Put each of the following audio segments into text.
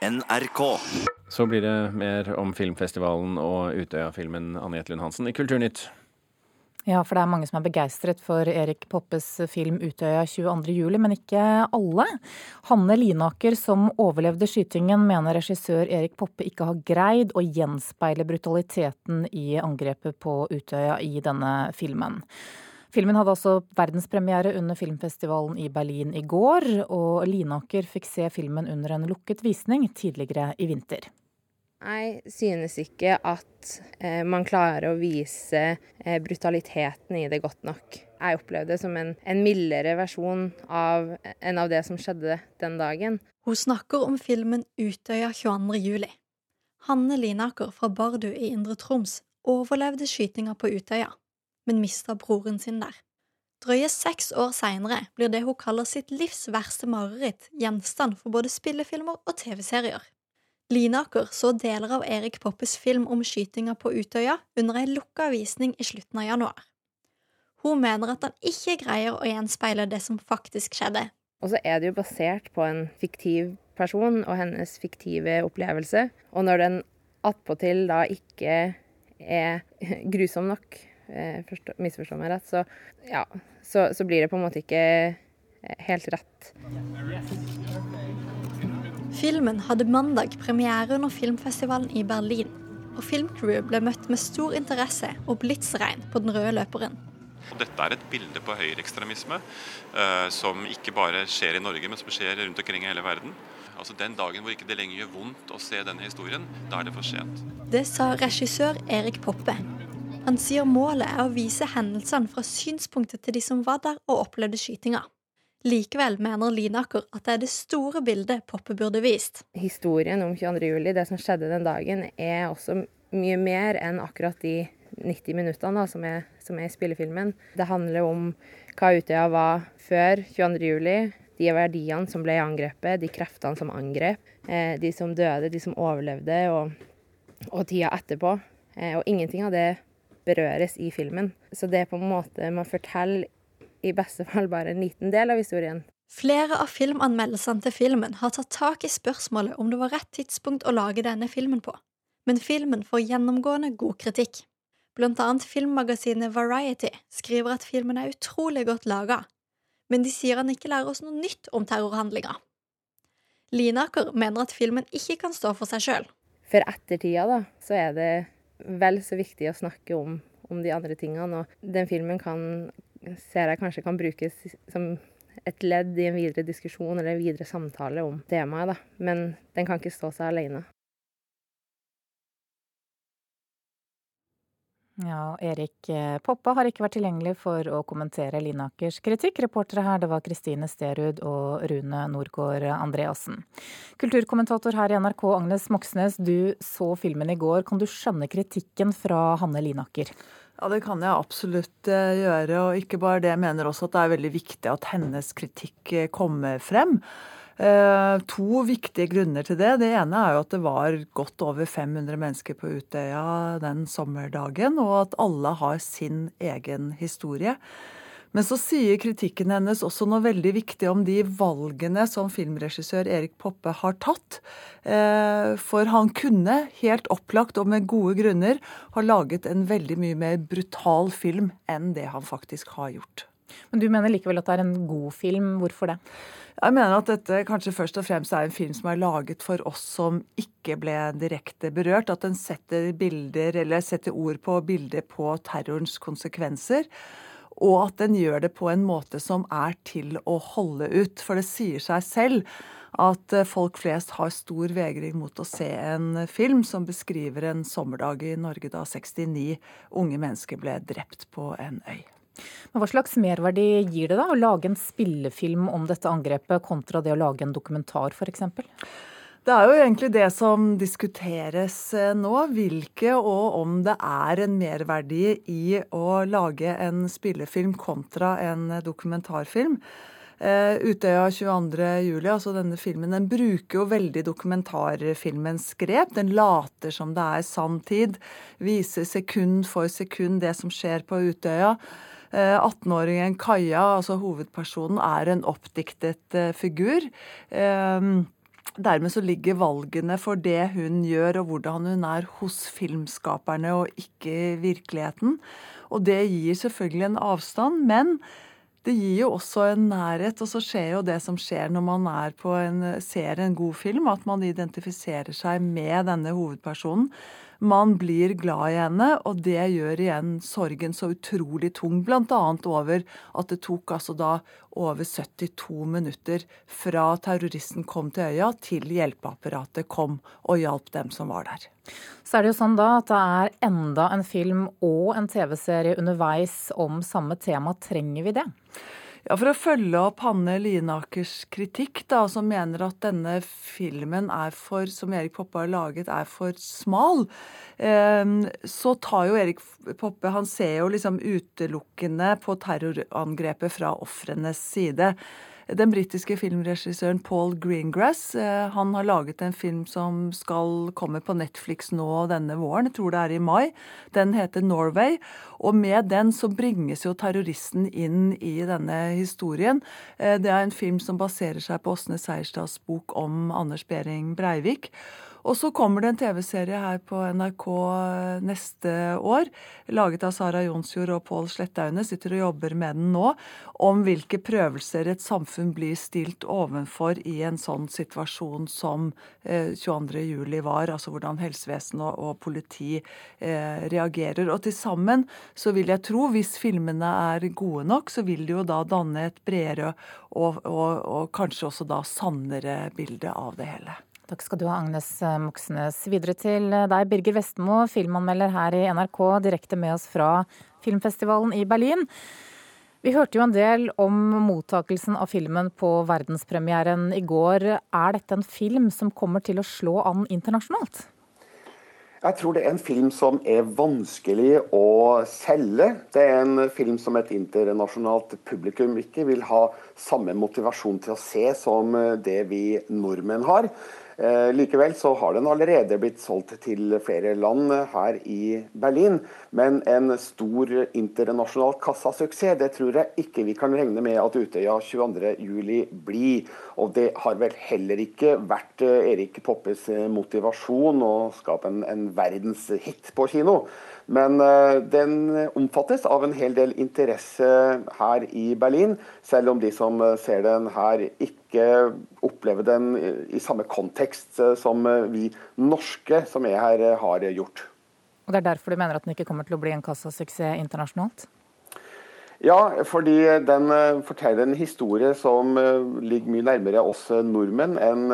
NRK. Så blir det mer om filmfestivalen og Utøya-filmen Anette Lund Hansen i Kulturnytt. Ja, for det er mange som er begeistret for Erik Poppes film 'Utøya 22.07', men ikke alle. Hanne Linaker, som overlevde skytingen, mener regissør Erik Poppe ikke har greid å gjenspeile brutaliteten i angrepet på Utøya i denne filmen. Filmen hadde altså verdenspremiere under filmfestivalen i Berlin i går, og Linaker fikk se filmen under en lukket visning tidligere i vinter. Jeg synes ikke at eh, man klarer å vise eh, brutaliteten i det godt nok. Jeg opplevde det som en, en mildere versjon av, enn av det som skjedde den dagen. Hun snakker om filmen Utøya 22.07. Hanne Linaker fra Bardu i Indre Troms overlevde skytinga på Utøya, men mista broren sin der. Drøye seks år seinere blir det hun kaller sitt livs verste mareritt, gjenstand for både spillefilmer og TV-serier. Linaker så deler av Erik Poppes film om skytinga på Utøya under ei lukka visning i slutten av januar. Hun mener at han ikke greier å gjenspeile det som faktisk skjedde. Og så er det jo basert på en fiktiv person og hennes fiktive opplevelse. Og når den attpåtil da ikke er grusom nok, eh, misforstå meg rett, så, ja, så, så blir det på en måte ikke helt rett. Filmen hadde mandag premiere under filmfestivalen i Berlin, og filmcrewet ble møtt med stor interesse og blitsregn på den røde løperen. Dette er et bilde på høyreekstremisme eh, som ikke bare skjer i Norge, men som skjer rundt omkring i hele verden. Altså Den dagen hvor ikke det lenger gjør vondt å se denne historien, da er det for sent. Det sa regissør Erik Poppe. Han sier målet er å vise hendelsene fra synspunktet til de som var der og opplevde skytinga. Likevel mener Linaker at det er det store bildet Poppe burde vist. Historien om 22. juli, det som skjedde den dagen, er også mye mer enn akkurat de 90 minuttene da, som, er, som, er, i spillefilmen. Det handler om hva Utøya var før 22. juli, de verdiene som ble angrepet, de kreftene som angrep, eh, de som døde, de som overlevde, og, og tida etterpå. Eh, og ingenting av det berøres i filmen. Så det er på en måte man forteller i beste fall bare en liten del av historien. Flere av filmanmeldelsene til filmen har tatt tak i spørsmålet om det var rett tidspunkt å lage denne filmen på, men filmen får gjennomgående god kritikk. Blant annet filmmagasinet Variety skriver at filmen er utrolig godt laga, men de sier han ikke lærer oss noe nytt om terrorhandlinga. Linaker mener at filmen ikke kan stå for seg sjøl. For ettertida, da, så er det vel så viktig å snakke om, om de andre tingene, og den filmen kan ser jeg kanskje kan brukes som et ledd i en videre diskusjon eller en videre samtale om temaet, da. Men den kan ikke stå seg alene. Ja, Erik eh, Poppa har ikke vært tilgjengelig for å kommentere Linakers kritikk. Reportere her det var Kristine Sterud og Rune Norgård Andreassen. Kulturkommentator her i NRK, Agnes Moxnes, du så filmen i går. Kan du skjønne kritikken fra Hanne Linaker? Ja, det kan jeg absolutt eh, gjøre. Og ikke bare det, jeg mener også at det er veldig viktig at hennes kritikk eh, kommer frem. Eh, to viktige grunner til det. Det ene er jo at det var godt over 500 mennesker på Utøya den sommerdagen, og at alle har sin egen historie. Men så sier kritikken hennes også noe veldig viktig om de valgene som filmregissør Erik Poppe har tatt. Eh, for han kunne helt opplagt og med gode grunner ha laget en veldig mye mer brutal film enn det han faktisk har gjort. Men du mener likevel at det er en god film. Hvorfor det? Jeg mener at dette kanskje først og fremst er en film som er laget for oss som ikke ble direkte berørt. At den setter bilder, eller setter ord på bilder på terrorens konsekvenser og at den gjør det på en måte som er til å holde ut. For det sier seg selv at eh, folk flest har stor vegring mot å se en film som beskriver en sommerdag i Norge da 69 unge mennesker ble drept på en øy. Men Hva slags merverdi gir det da å lage en spillefilm om dette angrepet, kontra det å lage en dokumentar f.eks.? Det er jo egentlig det som diskuteres eh, nå. Hvilke og om det er en merverdi i å lage en spillefilm kontra en dokumentarfilm. Uh, Utøya 22.07, altså denne filmen, den bruker jo veldig dokumentarfilmens grep. Den later som det er sanntid. Viser sekund for sekund det som skjer på Utøya. 18-åringen Kaja, altså hovedpersonen, er en oppdiktet figur. Uh, dermed så ligger valgene for det hun gjør og hvordan hun er hos filmskaperne og ikke virkeligheten. Og det gir selvfølgelig en avstand, men det gir jo også en nærhet. Og så skjer jo det som skjer når man en, ser en god film, at man identifiserer seg med denne hovedpersonen. Man blir glad i henne, og det gjør igjen sorgen så utrolig tung. Bl.a. over at det tok altså da over 72 minutter fra terroristen kom til øya, til hjelpeapparatet kom og hjalp dem som var der. Så er det jo sånn da at det er enda en film og en TV-serie underveis om samme tema. Trenger vi det? Ja, For å følge opp Hanne Linakers kritikk, da, som mener at denne filmen er for, som Erik Poppe har laget, er for smal, eh, så tar jo Erik Poppe Han ser jo liksom utelukkende på terrorangrepet fra ofrenes side den britiske filmregissøren Paul Greengrass eh, han har laget en film som skal komme på Netflix nå denne våren. Jeg tror det er i mai. Den heter 'Norway'. Og med den så bringes jo terroristen inn i denne historien. Eh, det er en film som baserer seg på Åsne Seierstads bok om Anders Behring Breivik. Og så kommer det en TV-serie her på NRK eh, neste år, laget av Sara Jonsjord og Pål Slettaune, sitter og jobber med den nå, om hvilke prøvelser et samfunn blir stilt ovenfor i en sånn situasjon som 22.07 eh, var. Altså hvordan helsevesen og politi eh, reagerer. Og til sammen så vil jeg tro, hvis filmene er gode nok, så vil det jo da danne et bredere og, og, og kanskje også da sannere bilde av det hele. Takk skal du ha, Agnes Moxnes. Videre til deg, Birger Vestmo, filmanmelder her i NRK, direkte med oss fra filmfestivalen i Berlin. Vi hørte jo en del om mottakelsen av filmen på verdenspremieren i går. Er dette en film som kommer til å slå an internasjonalt? Jeg tror det er en film som er vanskelig å selge. Det er en film som et internasjonalt publikum ikke vil ha samme motivasjon til å se som det vi nordmenn har. Eh, likevel så har den allerede blitt solgt til flere land her i Berlin. Men en stor internasjonal kassasuksess, det tror jeg ikke vi kan regne med at Utøya 22.07 blir. Og det har vel heller ikke vært eh, Erik Poppes eh, motivasjon å skape en, en verdenshit på kino. Men uh, den omfattes av en hel del interesse her i Berlin, selv om de som ser den her ikke opplever den i samme kontekst som vi norske som er her, har gjort. Og Det er derfor du mener at den ikke kommer til å bli en kassasuksess internasjonalt? Ja, fordi den forteller en historie som ligger mye nærmere oss nordmenn enn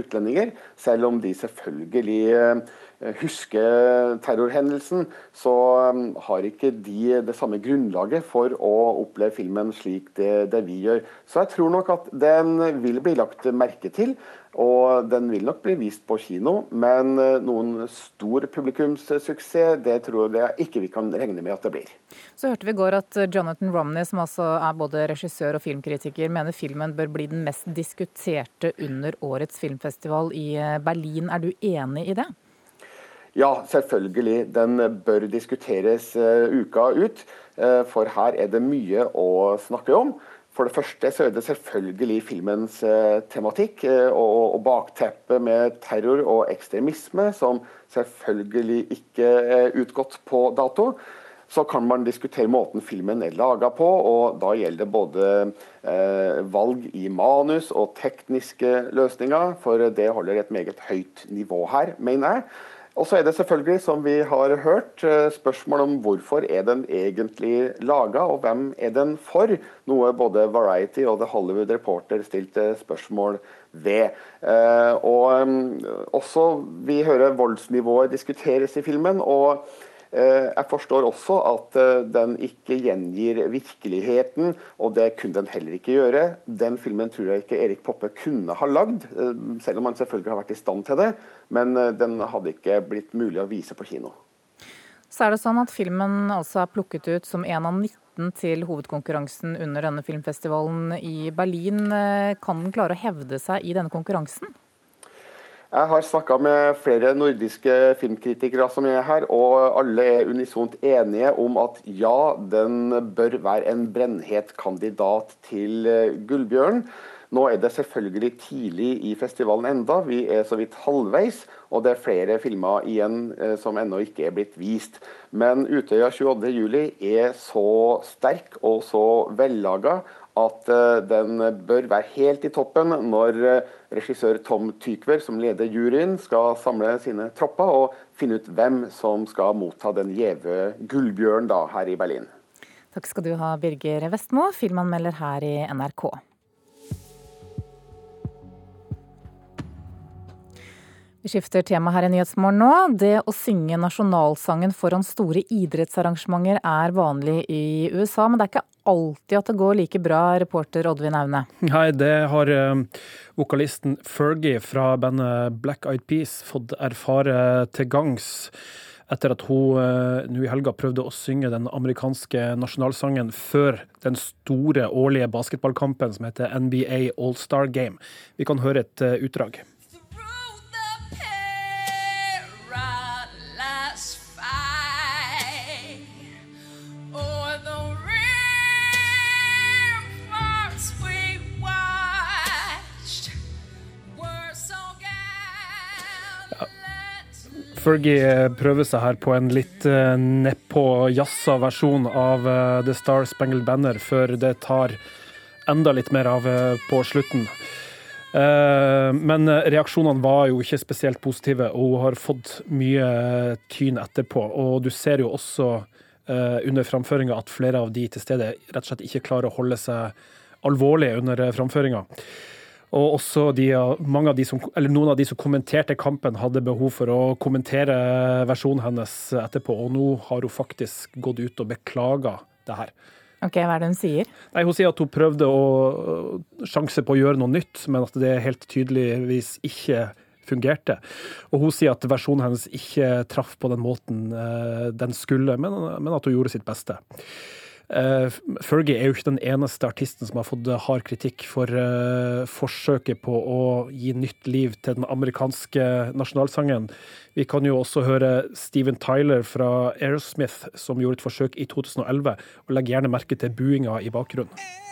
utlendinger. Selv om de selvfølgelig Eh, husker terrorhendelsen, så um, har ikke de det samme grunnlaget for å oppleve filmen slik det, det, vi gjør. Så jeg tror nok at den vil bli lagt merke til, og den vil nok bli vist på kino. Men eh, noen stor publikumssuksess, det tror jeg ikke vi kan regne med at det blir. Så hørte vi i går at Jonathan Romney, som altså er både regissør og filmkritiker, mener filmen bør bli den mest diskuterte under årets filmfestival i eh, Berlin. Er du enig i det? Ja, selvfølgelig. Den bør diskuteres uh, uka ut. Uh, for her er det mye å snakke om. For det første så er det selvfølgelig filmens uh, tematikk og, bakteppet med terror og ekstremisme, som selvfølgelig ikke er utgått på dato. Så kan man diskutere måten filmen er laga på, og da gjelder det både eh, valg i manus og tekniske løsninger, for det holder et meget høyt nivå her, mener jeg. Og så er det selvfølgelig, som vi har hørt, eh, spørsmål om hvorfor er den egentlig laga, og hvem er den for? Noe både Variety og The Hollywood Reporter stilte spørsmål ved. Eh, og mm, også vi hører voldsnivået diskuteres i filmen. og jeg forstår også at eh, den ikke gjengir virkeligheten, og det kunne den heller ikke gjøre. Den filmen tror jeg ikke Erik Poppe kunne ha lagd, eh, selv om han selvfølgelig har vært i stand til det. Men den hadde ikke blitt mulig å vise på kino. Så er det sånn at filmen altså er plukket ut som en av 19 til hovedkonkurransen under denne filmfestivalen i Berlin. Kan den klare å hevde seg i denne konkurransen? Jeg har snakka med flere nordiske filmkritikere som er her, og alle er unisont enige om at ja, den bør være en brennhet kandidat til eh, Gullbjørn. Nå er det selvfølgelig tidlig i festivalen enda, vi er så vidt halvveis, og det er flere filmer igjen eh, som ennå ikke er blitt vist. Men Utøya 28.07 er så sterk og så vellaga at eh, den bør være helt i toppen når eh, regissør Tom Tykver, som leder juryen, skal samle sine tropper og finne ut hvem som skal motta den gjeve gullbjørn her i Berlin. Takk skal du ha, Birger Vestmo, filmanmelder her i NRK. Vi skifter tema her i Nyhetsmorgen nå. Det å synge nasjonalsangen foran store idrettsarrangementer er vanlig i USA, men det er ikke alltid at det går like bra, reporter Oddvin Aune. Nei, det har uh, vokalisten Fergie fra bandet Black Eyed Peas fått erfare til gangs etter at hun uh, nå i helga prøvde å synge den amerikanske nasjonalsangen før den store årlige basketballkampen som heter NBA All-Star Game. Vi kan høre et uh, utdrag. Fergie prøver seg her på en litt uh, nedpå jazza versjon av uh, The Star Spangled Banner, før det tar enda litt mer av på slutten. Men reaksjonene var jo ikke spesielt positive, og hun har fått mye tyn etterpå. Og du ser jo også under framføringa at flere av de til stede rett og slett ikke klarer å holde seg alvorlige under framføringa. Og også de, av de som, noen av de som kommenterte kampen, hadde behov for å kommentere versjonen hennes etterpå. Og nå har hun faktisk gått ut og beklaga det her. Ok, Hva er det hun sier? Nei, Hun sier at hun prøvde å sjanse på å gjøre noe nytt, men at det helt tydeligvis ikke fungerte. Og hun sier at versjonen hennes ikke traff på den måten eh, den skulle, men, men at hun gjorde sitt beste. Uh, Fergie er jo ikke den eneste artisten som har fått hard kritikk for uh, forsøket på å gi nytt liv til den amerikanske nasjonalsangen. Vi kan jo også høre Steven Tyler fra Aerosmith, som gjorde et forsøk i 2011, og legger gjerne merke til buinga i bakgrunnen.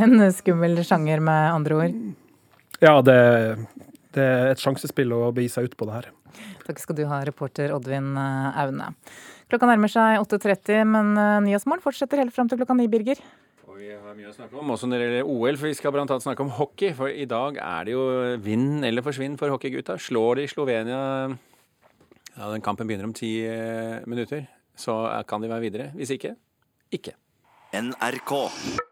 En skummel sjanger, med andre ord? Ja, det, det er et sjansespill å begi seg ut på det her. Takk skal du ha, reporter Oddvin eh, Aune. Klokka nærmer seg 8.30, men eh, Nyhetsmorgen fortsetter helt fram til klokka ni, Birger. Og vi har mye å snakke om, også når det gjelder OL, for vi skal bl.a. snakke om hockey. For i dag er det jo vinn eller forsvinn for hockeygutta. Slår de Slovenia ja, Den kampen begynner om ti eh, minutter. Så kan de være videre. Hvis ikke ikke. NRK.